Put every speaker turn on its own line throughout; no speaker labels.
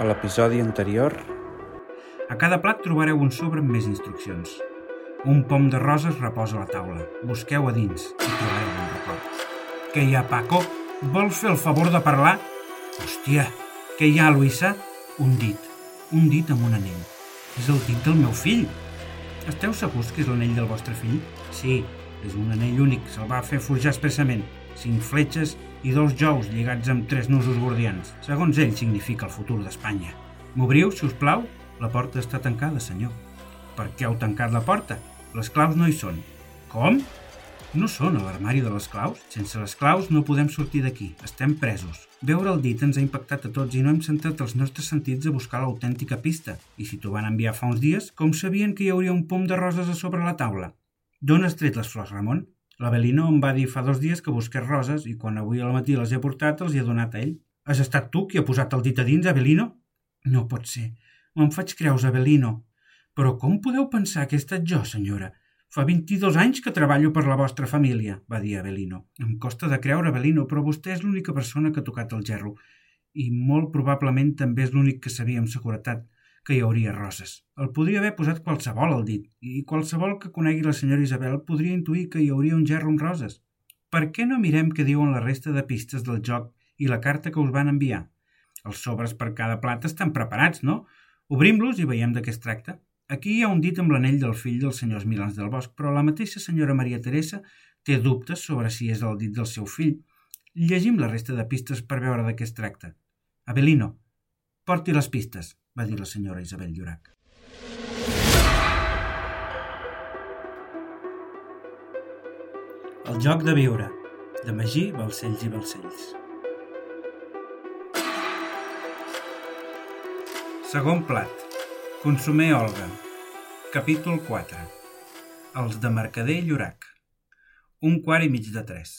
A l'episodi anterior...
A cada plat trobareu un sobre amb més instruccions. Un pom de roses reposa a la taula. Busqueu a dins i trobareu un record. Què hi ha, Paco? Vols fer el favor de parlar? Hòstia, què hi ha, Luisa? Un dit. Un dit amb un anell. És el dit del meu fill. Esteu segurs que és l'anell del vostre fill? Sí, és un anell únic, se'l va fer forjar expressament. Cinc fletxes i dos jous lligats amb tres nusos gordians. Segons ell, significa el futur d'Espanya. M'obriu, si us plau? La porta està tancada, senyor. Per què heu tancat la porta? Les claus no hi són. Com? No són a l'armari de les claus? Sense les claus no podem sortir d'aquí. Estem presos. Veure el dit ens ha impactat a tots i no hem centrat els nostres sentits a buscar l'autèntica pista. I si t'ho van enviar fa uns dies, com sabien que hi hauria un pom de roses a sobre la taula? D'on has tret les flors, Ramon? L'Avelino em va dir fa dos dies que busqués roses i quan avui al matí les he portat els hi he donat a ell. Has estat tu qui ha posat el dit a dins, Avelino? No pot ser. Me'n faig creus, Avelino. Però com podeu pensar que he estat jo, senyora? Fa 22 anys que treballo per la vostra família, va dir Avelino. Em costa de creure, Avelino, però vostè és l'única persona que ha tocat el gerro. I molt probablement també és l'únic que sabia amb seguretat que hi hauria roses. El podria haver posat qualsevol al dit, i qualsevol que conegui la senyora Isabel podria intuir que hi hauria un gerro amb roses. Per què no mirem què diuen la resta de pistes del joc i la carta que us van enviar? Els sobres per cada plat estan preparats, no? Obrim-los i veiem de què es tracta. Aquí hi ha un dit amb l'anell del fill dels senyors Milans del Bosc, però la mateixa senyora Maria Teresa té dubtes sobre si és el dit del seu fill. Llegim la resta de pistes per veure de què es tracta. Avelino, porti les pistes va dir la senyora Isabel Llorac. El joc de viure, de Magí, Balcells i Balcells. Segon plat. Consumer Olga. Capítol 4. Els de Mercader i Llorac. Un quart i mig de tres.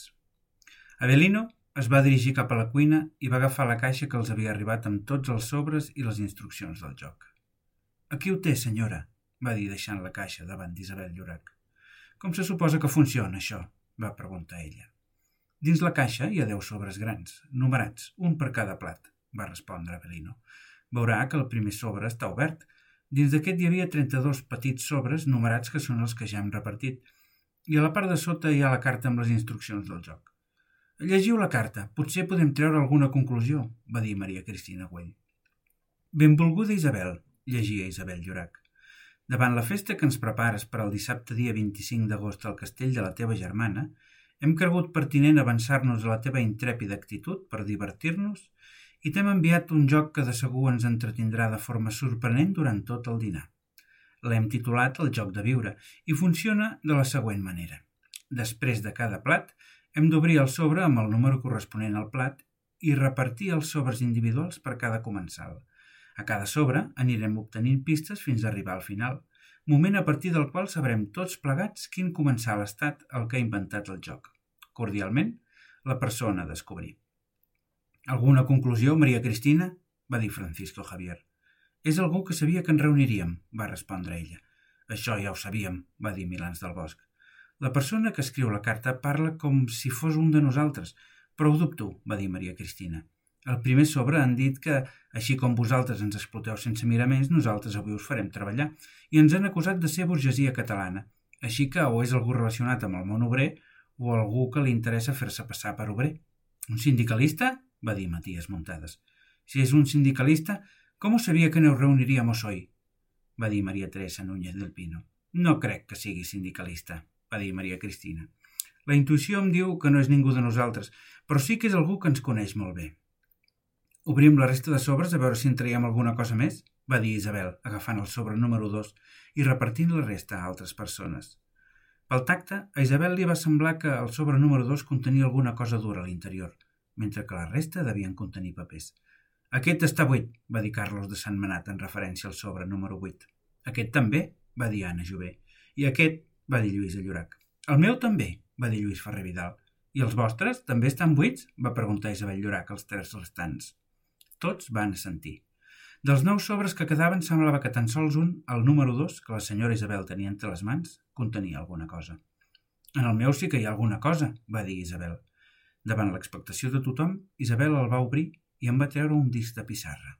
Avelino es va dirigir cap a la cuina i va agafar la caixa que els havia arribat amb tots els sobres i les instruccions del joc. Aquí ho té, senyora, va dir deixant la caixa davant d'Isabel Llorac. Com se suposa que funciona, això? va preguntar ella. Dins la caixa hi ha deu sobres grans, numerats, un per cada plat, va respondre Avelino. Veurà que el primer sobre està obert. Dins d'aquest hi havia 32 petits sobres numerats que són els que ja hem repartit, i a la part de sota hi ha la carta amb les instruccions del joc. Llegiu la carta. Potser podem treure alguna conclusió, va dir Maria Cristina Güell. Benvolguda Isabel, llegia Isabel Llorac. Davant la festa que ens prepares per al dissabte dia 25 d'agost al castell de la teva germana, hem cregut pertinent avançar-nos a la teva intrèpida actitud per divertir-nos i t'hem enviat un joc que de segur ens entretindrà de forma sorprenent durant tot el dinar. L'hem titulat el joc de viure i funciona de la següent manera. Després de cada plat, hem d'obrir el sobre amb el número corresponent al plat i repartir els sobres individuals per cada comensal. A cada sobre anirem obtenint pistes fins a arribar al final, moment a partir del qual sabrem tots plegats quin comensal ha estat el que ha inventat el joc. Cordialment, la persona a descobrir. Alguna conclusió, Maria Cristina? va dir Francisco Javier. És algú que sabia que ens reuniríem, va respondre ella. Això ja ho sabíem, va dir Milans del Bosc. La persona que escriu la carta parla com si fos un de nosaltres, però ho dubto, va dir Maria Cristina. Al primer sobre han dit que, així com vosaltres ens exploteu sense miraments, nosaltres avui us farem treballar i ens han acusat de ser burgesia catalana. Així que o és algú relacionat amb el món obrer o algú que li interessa fer-se passar per obrer. Un sindicalista? va dir Matías Montades. Si és un sindicalista, com ho sabia que no reuniríamos hoy? va dir Maria Teresa Núñez del Pino. No crec que sigui sindicalista, va dir Maria Cristina. La intuïció em diu que no és ningú de nosaltres, però sí que és algú que ens coneix molt bé. Obrim la resta de sobres a veure si en traiem alguna cosa més, va dir Isabel, agafant el sobre número 2 i repartint la resta a altres persones. Pel tacte, a Isabel li va semblar que el sobre número 2 contenia alguna cosa dura a l'interior, mentre que la resta devien contenir papers. Aquest està buit, va dir Carlos de Sant Manat en referència al sobre número 8. Aquest també, va dir Anna Jové. I aquest, va dir Lluís Llorac. El meu també, va dir Lluís Ferrer Vidal. I els vostres també estan buits? va preguntar Isabel Llorac als tres restants. Tots van assentir. Dels nou sobres que quedaven semblava que tan sols un, el número dos, que la senyora Isabel tenia entre les mans, contenia alguna cosa. En el meu sí que hi ha alguna cosa, va dir Isabel. Davant l'expectació de tothom, Isabel el va obrir i en va treure un disc de pissarra.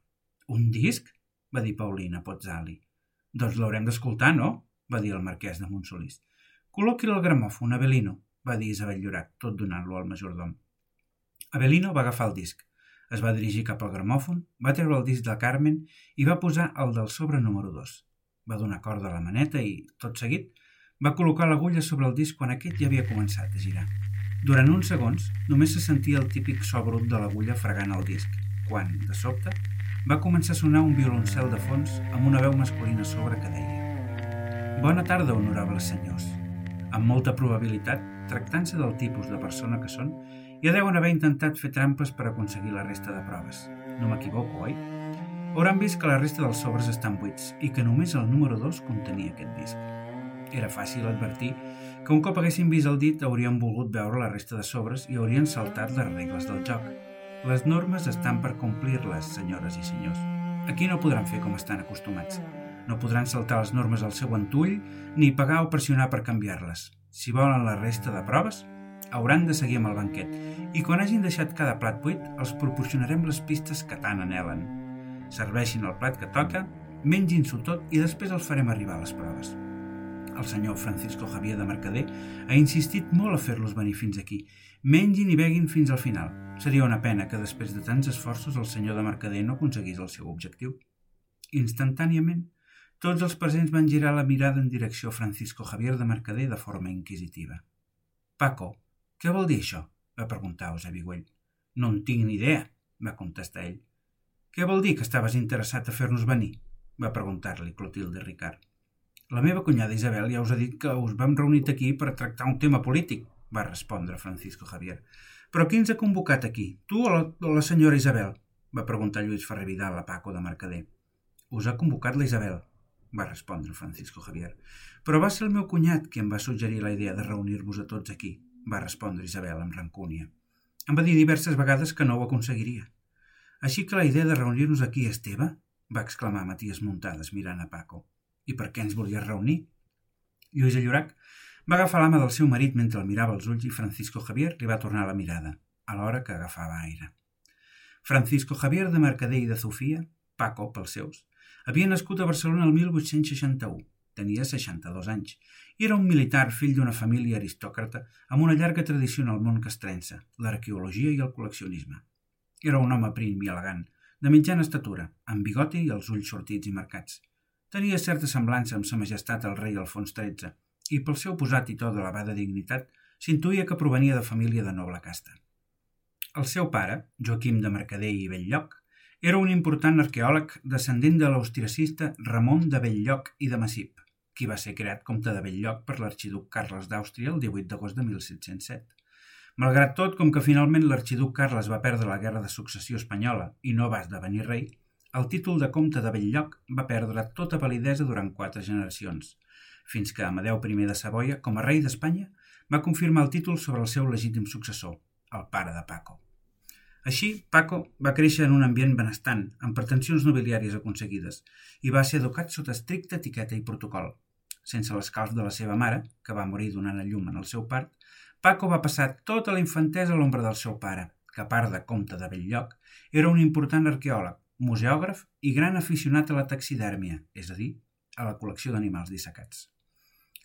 Un disc? va dir Paulina Pozzali. Doncs l'haurem d'escoltar, no? Va dir el marquès de Montsolís. Col·loqui el gramòfon, Avelino, va dir Isabel Llorac, tot donant-lo al majordom. Avelino va agafar el disc. Es va dirigir cap al gramòfon, va treure el disc de Carmen i va posar el del sobre número 2. Va donar corda a la maneta i, tot seguit, va col·locar l'agulla sobre el disc quan aquest ja havia començat a girar. Durant uns segons, només se sentia el típic so brut de l'agulla fregant el disc, quan, de sobte, va començar a sonar un violoncel de fons amb una veu masculina sobre que deia Bona tarda, honorables senyors. Amb molta probabilitat, tractant-se del tipus de persona que són, ja deuen haver intentat fer trampes per aconseguir la resta de proves. No m'equivoco, oi? Hauran vist que la resta dels sobres estan buits i que només el número 2 contenia aquest disc. Era fàcil advertir que un cop haguessin vist el dit haurien volgut veure la resta de sobres i haurien saltat les regles del joc. Les normes estan per complir-les, senyores i senyors. Aquí no podran fer com estan acostumats. No podran saltar les normes al seu entull ni pagar o pressionar per canviar-les. Si volen la resta de proves, hauran de seguir amb el banquet i quan hagin deixat cada plat buit els proporcionarem les pistes que tant anelen. Serveixin el plat que toca, mengin-s'ho tot i després els farem arribar a les proves. El senyor Francisco Javier de Mercader ha insistit molt a fer-los venir fins aquí. Mengin i beguin fins al final. Seria una pena que després de tants esforços el senyor de Mercader no aconseguís el seu objectiu. Instantàniament, tots els presents van girar la mirada en direcció a Francisco Javier de Mercader de forma inquisitiva. Paco, què vol dir això? va preguntar Eusebi Güell. No en tinc ni idea, va contestar ell. Què vol dir que estaves interessat a fer-nos venir? va preguntar-li Clotilde Ricard. La meva cunyada Isabel ja us ha dit que us vam reunit aquí per tractar un tema polític, va respondre Francisco Javier. Però qui ens ha convocat aquí? Tu o la, o la senyora Isabel? va preguntar Lluís Ferrer Vidal a Paco de Mercader. Us ha convocat la Isabel, va respondre Francisco Javier. Però va ser el meu cunyat qui em va suggerir la idea de reunir-vos a tots aquí, va respondre Isabel amb rancúnia. Em va dir diverses vegades que no ho aconseguiria. Així que la idea de reunir-nos aquí és teva? va exclamar Matías Muntades mirant a Paco. I per què ens volies reunir? Lluís Llorac va agafar l'ama del seu marit mentre el mirava als ulls i Francisco Javier li va tornar la mirada, alhora que agafava aire. Francisco Javier de Mercader i de Sofia, Paco pels seus, havia nascut a Barcelona el 1861. Tenia 62 anys i era un militar fill d'una família aristòcrata amb una llarga tradició en el món castrense, l'arqueologia i el col·leccionisme. Era un home prim i elegant, de mitjana estatura, amb bigoti i els ulls sortits i marcats. Tenia certa semblança amb sa majestat el rei Alfons XIII i pel seu posat i to d'elevada dignitat s'intuïa que provenia de família de noble casta. El seu pare, Joaquim de Mercader i Belllloc, era un important arqueòleg descendent de l'austriacista Ramon de Belllloc i de Massip, qui va ser creat comte de Belllloc per l'arxiduc Carles d'Àustria el 18 d'agost de 1707. Malgrat tot, com que finalment l'arxiduc Carles va perdre la guerra de successió espanyola i no va esdevenir rei, el títol de comte de Belllloc va perdre tota validesa durant quatre generacions, fins que Amadeu I de Savoia, com a rei d'Espanya, va confirmar el títol sobre el seu legítim successor, el pare de Paco. Així, Paco va créixer en un ambient benestant, amb pretensions nobiliàries aconseguides, i va ser educat sota estricta etiqueta i protocol. Sense l'escalf de la seva mare, que va morir donant a llum en el seu part, Paco va passar tota la infantesa a l'ombra del seu pare, que a part de comte de Belllloc, era un important arqueòleg, museògraf i gran aficionat a la taxidèrmia, és a dir, a la col·lecció d'animals dissecats.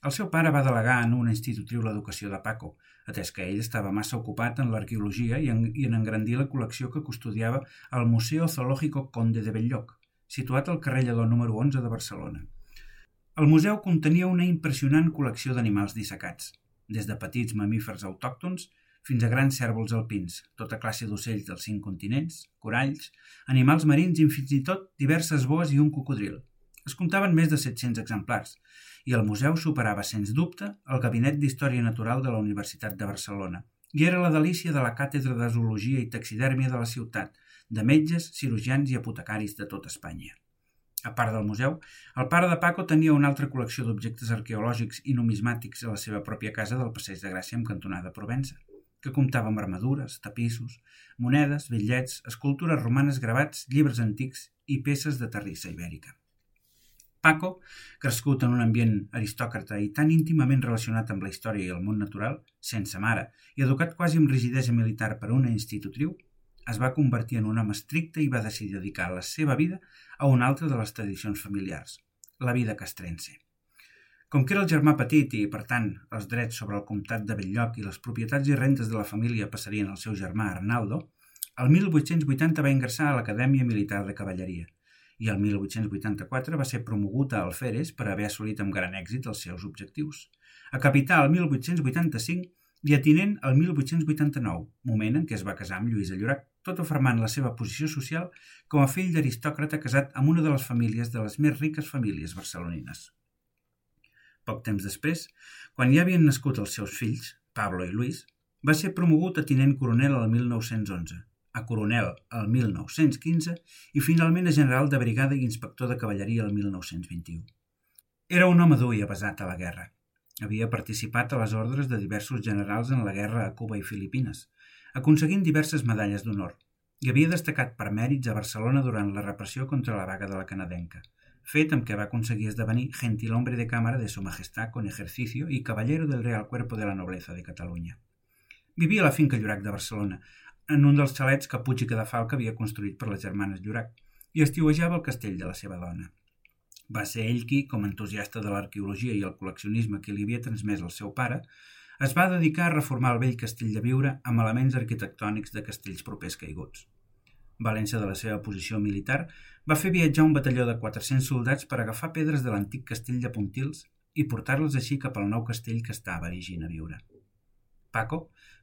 El seu pare va delegar en una institutriu l'educació de Paco, atès que ell estava massa ocupat en l'arqueologia i, en, i en engrandir la col·lecció que custodiava al Museo Zoológico Conde de Belllloc, situat al carrer Lledó número 11 de Barcelona. El museu contenia una impressionant col·lecció d'animals dissecats, des de petits mamífers autòctons fins a grans cèrvols alpins, tota classe d'ocells dels cinc continents, coralls, animals marins i fins i tot diverses boes i un cocodril. Es comptaven més de 700 exemplars i el museu superava, sens dubte, el Gabinet d'Història Natural de la Universitat de Barcelona i era la delícia de la càtedra de zoologia i taxidèrmia de la ciutat, de metges, cirurgians i apotecaris de tot Espanya. A part del museu, el pare de Paco tenia una altra col·lecció d'objectes arqueològics i numismàtics a la seva pròpia casa del Passeig de Gràcia amb cantonada Provença que comptava amb armadures, tapissos, monedes, bitllets, escultures romanes gravats, llibres antics i peces de terrissa ibèrica. Paco, crescut en un ambient aristòcrata i tan íntimament relacionat amb la història i el món natural, sense mare, i educat quasi amb rigidesa militar per una institutriu, es va convertir en un home estricte i va decidir dedicar la seva vida a una altra de les tradicions familiars, la vida castrense. Com que era el germà petit i, per tant, els drets sobre el comtat de Belllloc i les propietats i rentes de la família passarien al seu germà Arnaldo, el 1880 va ingressar a l'Acadèmia Militar de Cavalleria i el 1884 va ser promogut a Alferes per haver assolit amb gran èxit els seus objectius. A capità el 1885 i a tinent el 1889, moment en què es va casar amb Lluïsa Llorac, tot afirmant la seva posició social com a fill d'aristòcrata casat amb una de les famílies de les més riques famílies barcelonines. Poc temps després, quan ja havien nascut els seus fills, Pablo i Luis, va ser promogut a tinent coronel el 1911 a coronel el 1915 i finalment a general de brigada i inspector de cavalleria el 1921. Era un home dur i avasat a la guerra. Havia participat a les ordres de diversos generals en la guerra a Cuba i Filipines, aconseguint diverses medalles d'honor, i havia destacat per mèrits a Barcelona durant la repressió contra la vaga de la canadenca, fet amb què va aconseguir esdevenir gentilhombre de càmera de su majestad con ejercicio i caballero del Real Cuerpo de la Nobleza de Catalunya. Vivia a la finca Llorac de Barcelona, en un dels xalets que Puig i Cadafalc havia construït per les germanes Llorac i estiuejava el castell de la seva dona. Va ser ell qui, com entusiasta de l'arqueologia i el col·leccionisme que li havia transmès el seu pare, es va dedicar a reformar el vell castell de Viure amb elements arquitectònics de castells propers caiguts. València de la seva posició militar, va fer viatjar un batalló de 400 soldats per agafar pedres de l'antic castell de Pontils i portar-les així cap al nou castell que estava erigint a Viure. Paco,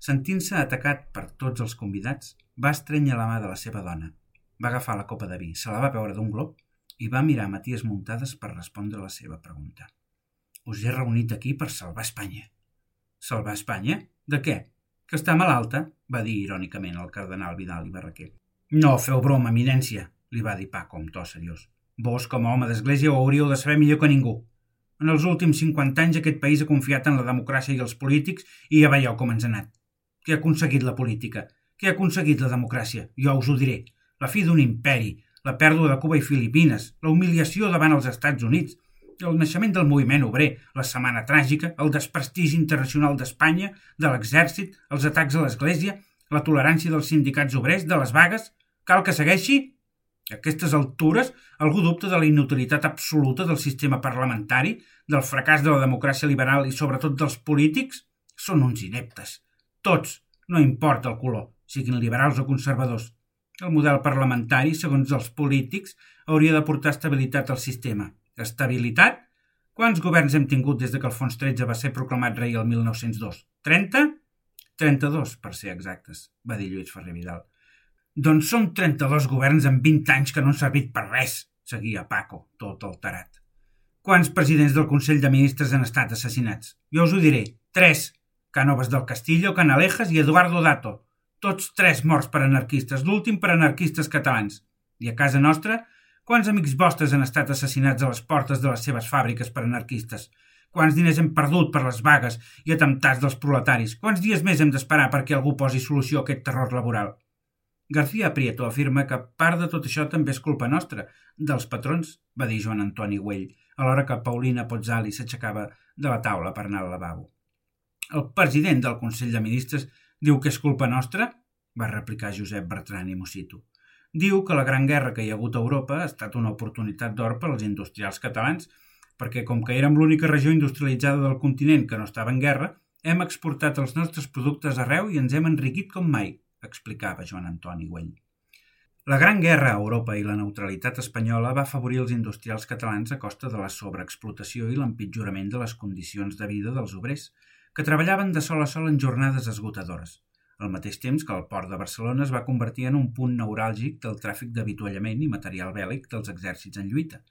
sentint-se atacat per tots els convidats, va estrènyer la mà de la seva dona. Va agafar la copa de vi, se la va veure d'un glob i va mirar Maties Muntades per respondre la seva pregunta. Us he reunit aquí per salvar Espanya. Salvar Espanya? De què? Que està malalta, va dir irònicament el cardenal Vidal i Barraquer. No feu broma, eminència, li va dir Paco amb to seriós. Vos, com a home d'església, ho hauríeu de saber millor que ningú. En els últims 50 anys aquest país ha confiat en la democràcia i els polítics i ja veieu com ens ha anat. Què ha aconseguit la política? Què ha aconseguit la democràcia? Jo us ho diré. La fi d'un imperi, la pèrdua de Cuba i Filipines, la humiliació davant els Estats Units, el naixement del moviment obrer, la setmana tràgica, el desprestigi internacional d'Espanya, de l'exèrcit, els atacs a l'Església, la tolerància dels sindicats obrers, de les vagues... Cal que segueixi? A aquestes altures, algú dubta de la inutilitat absoluta del sistema parlamentari, del fracàs de la democràcia liberal i sobretot dels polítics? Són uns ineptes. Tots, no importa el color, siguin liberals o conservadors. El model parlamentari, segons els polítics, hauria de portar estabilitat al sistema. Estabilitat? Quants governs hem tingut des de que Alfons XIII va ser proclamat rei el 1902? 30? 32, per ser exactes, va dir Lluís Ferrer Vidal. Doncs són 32 governs en 20 anys que no han servit per res, seguia Paco, tot alterat. Quants presidents del Consell de Ministres han estat assassinats? Jo us ho diré. Tres. Cànovas del Castillo, Canalejas i Eduardo Dato. Tots tres morts per anarquistes, l'últim per anarquistes catalans. I a casa nostra, quants amics vostres han estat assassinats a les portes de les seves fàbriques per anarquistes? Quants diners hem perdut per les vagues i atemptats dels proletaris? Quants dies més hem d'esperar perquè algú posi solució a aquest terror laboral? García Prieto afirma que part de tot això també és culpa nostra, dels patrons, va dir Joan Antoni Güell, alhora que Paulina Pozzali s'aixecava de la taula per anar al lavabo. El president del Consell de Ministres diu que és culpa nostra? va replicar Josep Bertran i Mosito. Diu que la gran guerra que hi ha hagut a Europa ha estat una oportunitat d'or per als industrials catalans, perquè com que érem l'única regió industrialitzada del continent que no estava en guerra, hem exportat els nostres productes arreu i ens hem enriquit com mai explicava Joan Antoni Güell. La Gran Guerra a Europa i la neutralitat espanyola va afavorir els industrials catalans a costa de la sobreexplotació i l'empitjorament de les condicions de vida dels obrers, que treballaven de sol a sol en jornades esgotadores, al mateix temps que el port de Barcelona es va convertir en un punt neuràlgic del tràfic d'avituallament i material bèl·lic dels exèrcits en lluita,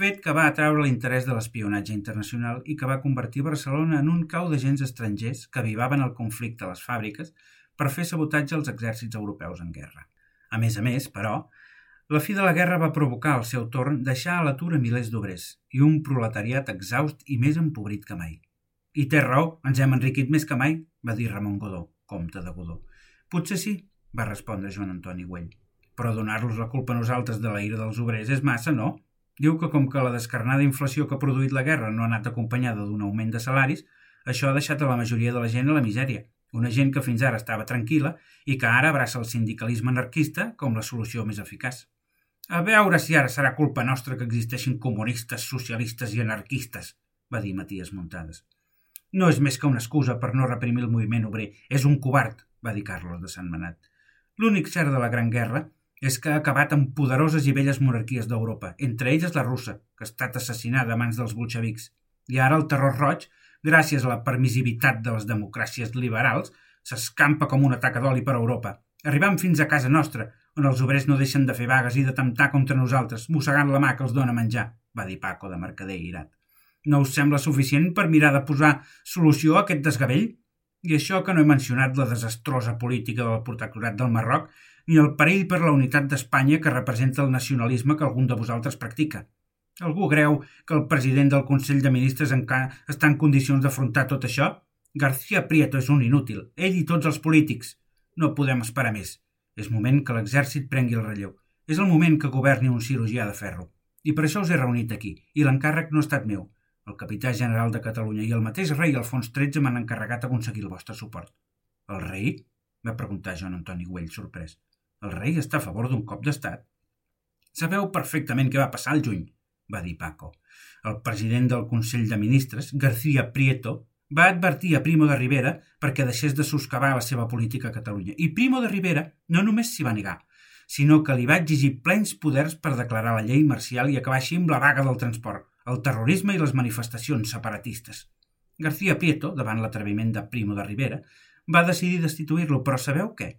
fet que va atraure l'interès de l'espionatge internacional i que va convertir Barcelona en un cau d'agents estrangers que avivaven el conflicte a les fàbriques per fer sabotatge als exèrcits europeus en guerra. A més a més, però, la fi de la guerra va provocar al seu torn deixar a l'atur milers d'obrers i un proletariat exhaust i més empobrit que mai. I té raó, ens hem enriquit més que mai, va dir Ramon Godó, comte de Godó. Potser sí, va respondre Joan Antoni Güell. Però donar-los la culpa a nosaltres de la ira dels obrers és massa, no? Diu que com que la descarnada inflació que ha produït la guerra no ha anat acompanyada d'un augment de salaris, això ha deixat a la majoria de la gent a la misèria Una gent que fins ara estava tranquil·la i que ara abraça el sindicalisme anarquista com la solució més eficaç. A veure si ara serà culpa nostra que existeixin comunistes, socialistes i anarquistes, va dir Matías Muntades. No és més que una excusa per no reprimir el moviment obrer. És un covard, va dir Carlos de Sant Manat. L'únic cert de la Gran Guerra és que ha acabat amb poderoses i velles monarquies d'Europa, entre elles la russa, que ha estat assassinada a mans dels bolxevics. I ara el terror roig, gràcies a la permissivitat de les democràcies liberals, s'escampa com un atac d'oli per Europa, arribant fins a casa nostra, on els obrers no deixen de fer vagues i de temptar contra nosaltres, mossegant la mà que els dona menjar, va dir Paco de Mercader irat. No us sembla suficient per mirar de posar solució a aquest desgavell? I això que no he mencionat la desastrosa política del protectorat del Marroc ni el perill per la unitat d'Espanya que representa el nacionalisme que algun de vosaltres practica. Algú creu que el president del Consell de Ministres encara està en condicions d'afrontar tot això? García Prieto és un inútil, ell i tots els polítics. No podem esperar més. És moment que l'exèrcit prengui el relleu. És el moment que governi un cirurgià de ferro. I per això us he reunit aquí, i l'encàrrec no ha estat meu. El capità general de Catalunya i el mateix rei Alfons XIII m'han encarregat aconseguir el vostre suport. El rei? va preguntar Joan Antoni Güell, sorprès. El rei està a favor d'un cop d'estat? Sabeu perfectament què va passar al juny, va dir Paco. El president del Consell de Ministres, García Prieto, va advertir a Primo de Rivera perquè deixés de soscavar la seva política a Catalunya. I Primo de Rivera no només s'hi va negar, sinó que li va exigir plens poders per declarar la llei marcial i acabar així amb la vaga del transport, el terrorisme i les manifestacions separatistes. García Prieto, davant l'atreviment de Primo de Rivera, va decidir destituir-lo, però sabeu què?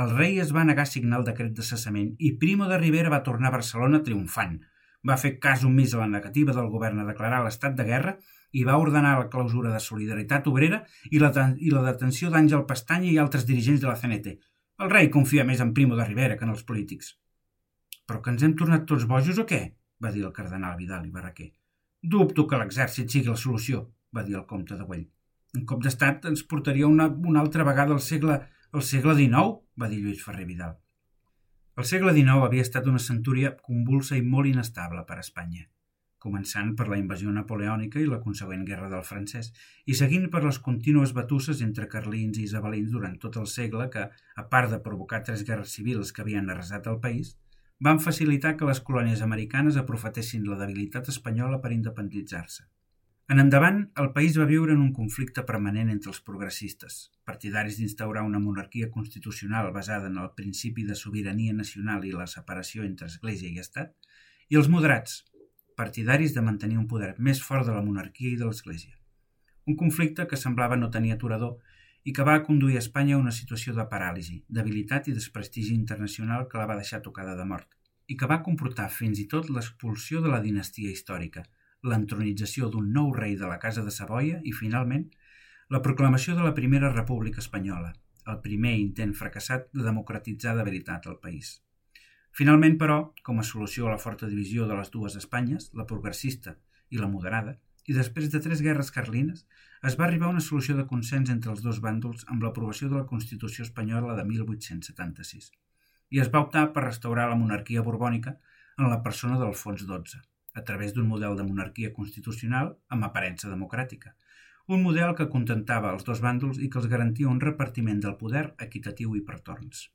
El rei es va negar a signar el decret de cessament i Primo de Rivera va tornar a Barcelona triomfant. Va fer cas omís a la negativa del govern a declarar l'estat de guerra i va ordenar la clausura de Solidaritat Obrera i la, i la detenció d'Àngel Pestanya i altres dirigents de la CNT. El rei confia més en Primo de Rivera que en els polítics. Però que ens hem tornat tots bojos o què? va dir el cardenal Vidal i Barraquer. Dubto que l'exèrcit sigui la solució, va dir el comte de Güell. Un cop d'estat ens portaria una, una altra vegada al segle, al segle XIX, va dir Lluís Ferrer Vidal. El segle XIX havia estat una centúria convulsa i molt inestable per a Espanya, començant per la invasió napoleònica i la consegüent guerra del francès, i seguint per les contínues batusses entre carlins i isabelins durant tot el segle que, a part de provocar tres guerres civils que havien arrasat el país, van facilitar que les colònies americanes aprofitessin la debilitat espanyola per independitzar-se. En endavant, el país va viure en un conflicte permanent entre els progressistes, partidaris d'instaurar una monarquia constitucional basada en el principi de sobirania nacional i la separació entre Església i Estat, i els moderats, partidaris de mantenir un poder més fort de la monarquia i de l'Església. Un conflicte que semblava no tenir aturador i que va conduir Espanya a una situació de paràlisi, debilitat i desprestigi internacional que la va deixar tocada de mort, i que va comportar fins i tot l'expulsió de la dinastia històrica, l'entronització d'un nou rei de la Casa de Savoia i, finalment, la proclamació de la Primera República Espanyola, el primer intent fracassat de democratitzar de veritat el país. Finalment, però, com a solució a la forta divisió de les dues Espanyes, la progressista i la moderada, i després de tres guerres carlines, es va arribar a una solució de consens entre els dos bàndols amb l'aprovació de la Constitució espanyola de 1876 i es va optar per restaurar la monarquia borbònica en la persona d'Alfons XII, a través d'un model de monarquia constitucional amb aparença democràtica, un model que contentava els dos bàndols i que els garantia un repartiment del poder equitatiu i per torns.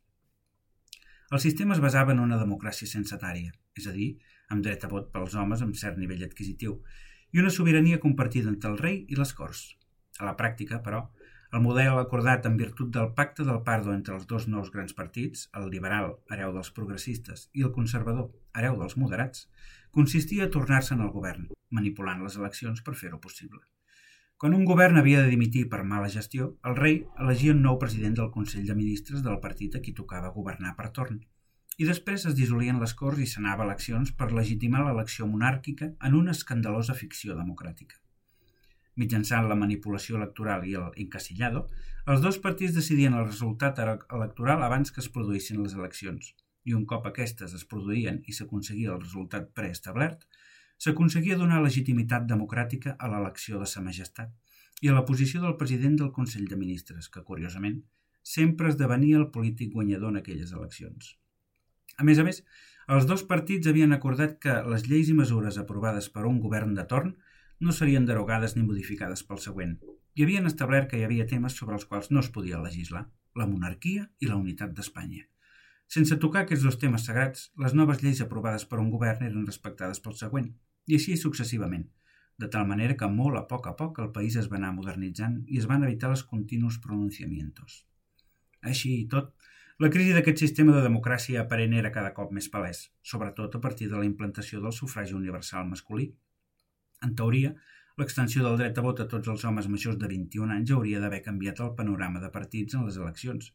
El sistema es basava en una democràcia censatària, és a dir, amb dret a vot pels homes amb cert nivell adquisitiu, i una sobirania compartida entre el rei i les Corts. A la pràctica, però, el model acordat en virtut del pacte del Pardo entre els dos nous grans partits, el liberal, hereu dels progressistes, i el conservador, hereu dels moderats, consistia a tornar-se'n al govern, manipulant les eleccions per fer-ho possible. Quan un govern havia de dimitir per mala gestió, el rei elegia un nou president del Consell de Ministres del partit a qui tocava governar per torn – i després es dissolien les Corts i s'anava a eleccions per legitimar l'elecció monàrquica en una escandalosa ficció democràtica. Mitjançant la manipulació electoral i el encasillado, els dos partits decidien el resultat electoral abans que es produïssin les eleccions, i un cop aquestes es produïen i s'aconseguia el resultat preestablert, s'aconseguia donar legitimitat democràtica a l'elecció de sa majestat i a la posició del president del Consell de Ministres, que, curiosament, sempre esdevenia el polític guanyador en aquelles eleccions. A més a més, els dos partits havien acordat que les lleis i mesures aprovades per un govern de torn no serien derogades ni modificades pel següent, i havien establert que hi havia temes sobre els quals no es podia legislar, la monarquia i la unitat d'Espanya. Sense tocar aquests dos temes sagrats, les noves lleis aprovades per un govern eren respectades pel següent, i així successivament, de tal manera que molt a poc a poc el país es va anar modernitzant i es van evitar els continus pronunciamientos. Així i tot, la crisi d'aquest sistema de democràcia aparent era cada cop més palès, sobretot a partir de la implantació del sufragi universal masculí. En teoria, L'extensió del dret a vot a tots els homes majors de 21 anys hauria d'haver canviat el panorama de partits en les eleccions.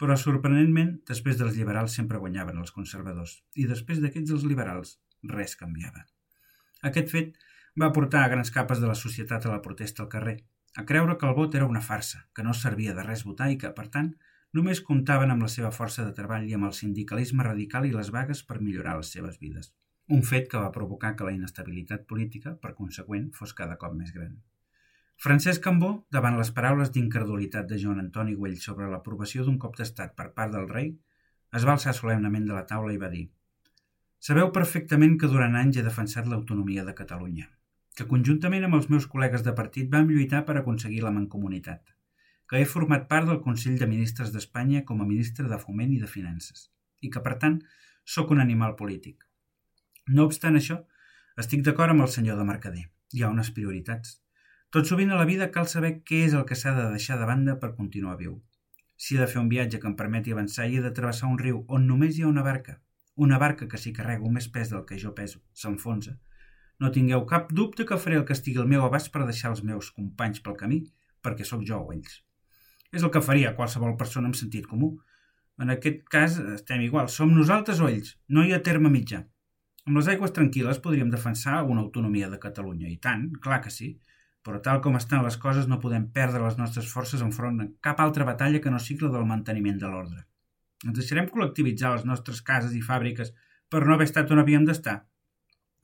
Però, sorprenentment, després dels liberals sempre guanyaven els conservadors, i després d'aquests els liberals res canviava. Aquest fet va portar a grans capes de la societat a la protesta al carrer, a creure que el vot era una farsa, que no servia de res votar i que, per tant, només comptaven amb la seva força de treball i amb el sindicalisme radical i les vagues per millorar les seves vides un fet que va provocar que la inestabilitat política, per conseqüent, fos cada cop més gran. Francesc Cambó, davant les paraules d'incredulitat de Joan Antoni Güell sobre l'aprovació d'un cop d'estat per part del rei, es va alçar solemnament de la taula i va dir Sabeu perfectament que durant anys he defensat l'autonomia de Catalunya, que conjuntament amb els meus col·legues de partit vam lluitar per aconseguir la mancomunitat, que he format part del Consell de Ministres d'Espanya com a ministre de Foment i de Finances, i que, per tant, sóc un animal polític, no obstant això, estic d'acord amb el senyor de Mercader. Hi ha unes prioritats. Tot sovint a la vida cal saber què és el que s'ha de deixar de banda per continuar viu. Si he de fer un viatge que em permeti avançar i he de travessar un riu on només hi ha una barca, una barca que si carrego més pes del que jo peso s'enfonsa, no tingueu cap dubte que faré el que estigui al meu abast per deixar els meus companys pel camí, perquè sóc jo o ells. És el que faria qualsevol persona amb sentit comú. En aquest cas estem igual, som nosaltres o ells, no hi ha terme mitjà. Amb les aigües tranquil·les podríem defensar una autonomia de Catalunya, i tant, clar que sí, però tal com estan les coses no podem perdre les nostres forces enfront de cap altra batalla que no sigui del manteniment de l'ordre. Ens deixarem col·lectivitzar les nostres cases i fàbriques per no haver estat on havíem d'estar?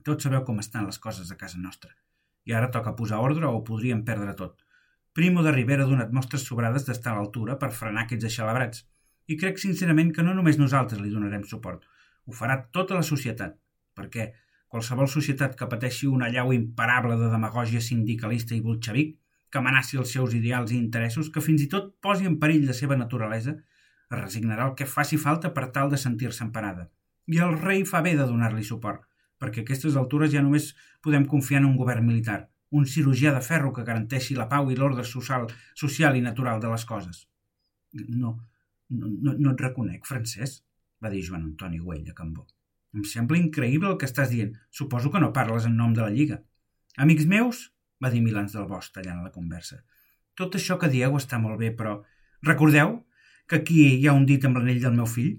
Tots sabeu com estan les coses a casa nostra. I ara toca posar ordre o ho podríem perdre tot. Primo de Rivera ha donat mostres sobrades d'estar a l'altura per frenar aquests aixalabrats. I crec sincerament que no només nosaltres li donarem suport. Ho farà tota la societat perquè qualsevol societat que pateixi una llau imparable de demagògia sindicalista i bolxevic, que amenaci els seus ideals i interessos, que fins i tot posi en perill la seva naturalesa, es resignarà el que faci falta per tal de sentir-se emparada. I el rei fa bé de donar-li suport, perquè a aquestes altures ja només podem confiar en un govern militar, un cirurgià de ferro que garanteixi la pau i l'ordre social, social i natural de les coses. No, no, no, et reconec, francès, va dir Joan Antoni Güell a Cambó. Em sembla increïble el que estàs dient. Suposo que no parles en nom de la Lliga. Amics meus, va dir Milans del Bosch tallant la conversa. Tot això que dieu està molt bé, però recordeu que aquí hi ha un dit amb l'anell del meu fill?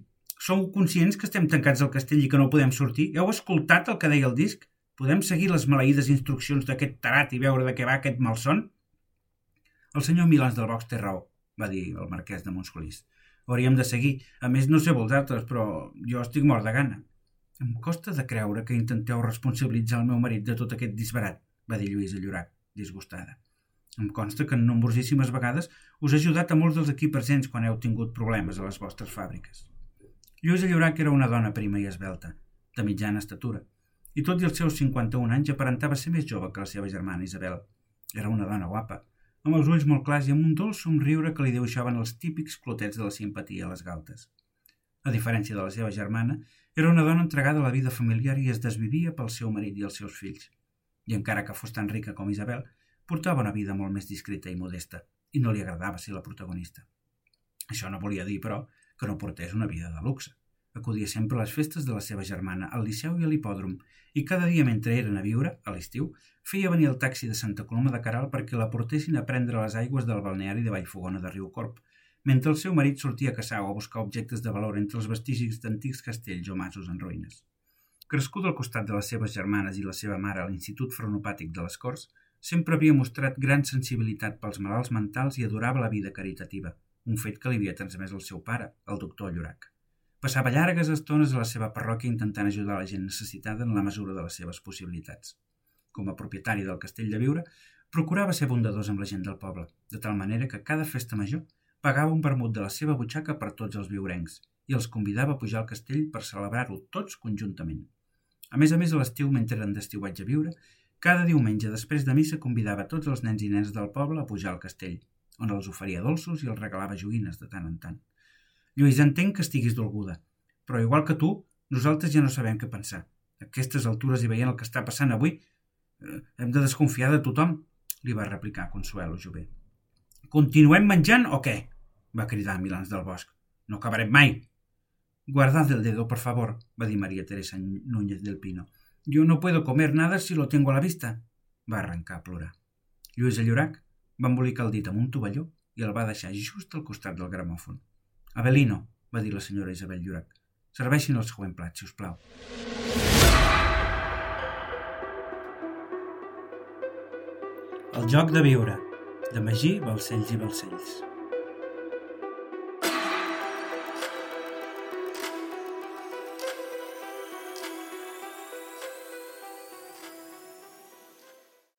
Sou conscients que estem tancats al castell i que no podem sortir? Heu escoltat el que deia el disc? Podem seguir les maleïdes instruccions d'aquest tarat i veure de què va aquest malson? El senyor Milans del Bosch té raó, va dir el marquès de Montscolís. Hauríem de seguir. A més, no sé vosaltres, però jo estic mort de gana. Em costa de creure que intenteu responsabilitzar el meu marit de tot aquest disbarat, va dir Lluïsa Llorac, disgustada. Em consta que en nombrosíssimes vegades us he ajudat a molts dels aquí presents quan heu tingut problemes a les vostres fàbriques. Lluïsa Llorac era una dona prima i esbelta, de mitjana estatura, i tot i els seus 51 anys aparentava ser més jove que la seva germana Isabel. Era una dona guapa, amb els ulls molt clars i amb un dolç somriure que li dibuixaven els típics clotets de la simpatia a les galtes. A diferència de la seva germana, era una dona entregada a la vida familiar i es desvivia pel seu marit i els seus fills. I encara que fos tan rica com Isabel, portava una vida molt més discreta i modesta, i no li agradava ser la protagonista. Això no volia dir, però, que no portés una vida de luxe. Acudia sempre a les festes de la seva germana, al Liceu i a l'hipòdrom, i cada dia mentre eren a viure, a l'estiu, feia venir el taxi de Santa Coloma de Caral perquè la portessin a prendre les aigües del balneari de Vallfogona de Riucorp, mentre el seu marit sortia a caçar o a buscar objectes de valor entre els vestigis d'antics castells o masos en ruïnes. Crescut al costat de les seves germanes i la seva mare a l'Institut Frenopàtic de les Corts, sempre havia mostrat gran sensibilitat pels malalts mentals i adorava la vida caritativa, un fet que li havia transmès el seu pare, el doctor Llorac. Passava llargues estones a la seva parròquia intentant ajudar la gent necessitada en la mesura de les seves possibilitats. Com a propietari del castell de Viure, procurava ser bondadós amb la gent del poble, de tal manera que cada festa major pagava un vermut de la seva butxaca per tots els viurencs i els convidava a pujar al castell per celebrar-ho tots conjuntament. A més a més, a l'estiu, mentre eren d'estiuatge a viure, Cada diumenge després de missa convidava tots els nens i nens del poble a pujar al castell, on els oferia dolços i els regalava joguines de tant en tant. Lluís, entenc que estiguis dolguda, però igual que tu, nosaltres ja no sabem què pensar. A aquestes altures i veient el que està passant avui, eh, hem de desconfiar de tothom, li va replicar Consuelo Jové. Continuem menjant o què? Va cridar Milans del Bosc. No acabarem mai. Guardad el dedo, por favor, va dir María Teresa Núñez del Pino. Yo no puedo comer nada si lo tengo a la vista. Va arrencar a plorar. Lluís Llorac va embolicar el dit amb un tovalló i el va deixar just al costat del gramòfon. Avelino, va dir la senyora Isabel Llorac, serveixin el següent plat, si us plau. El joc de viure, de Magí, Balcells i Balcells.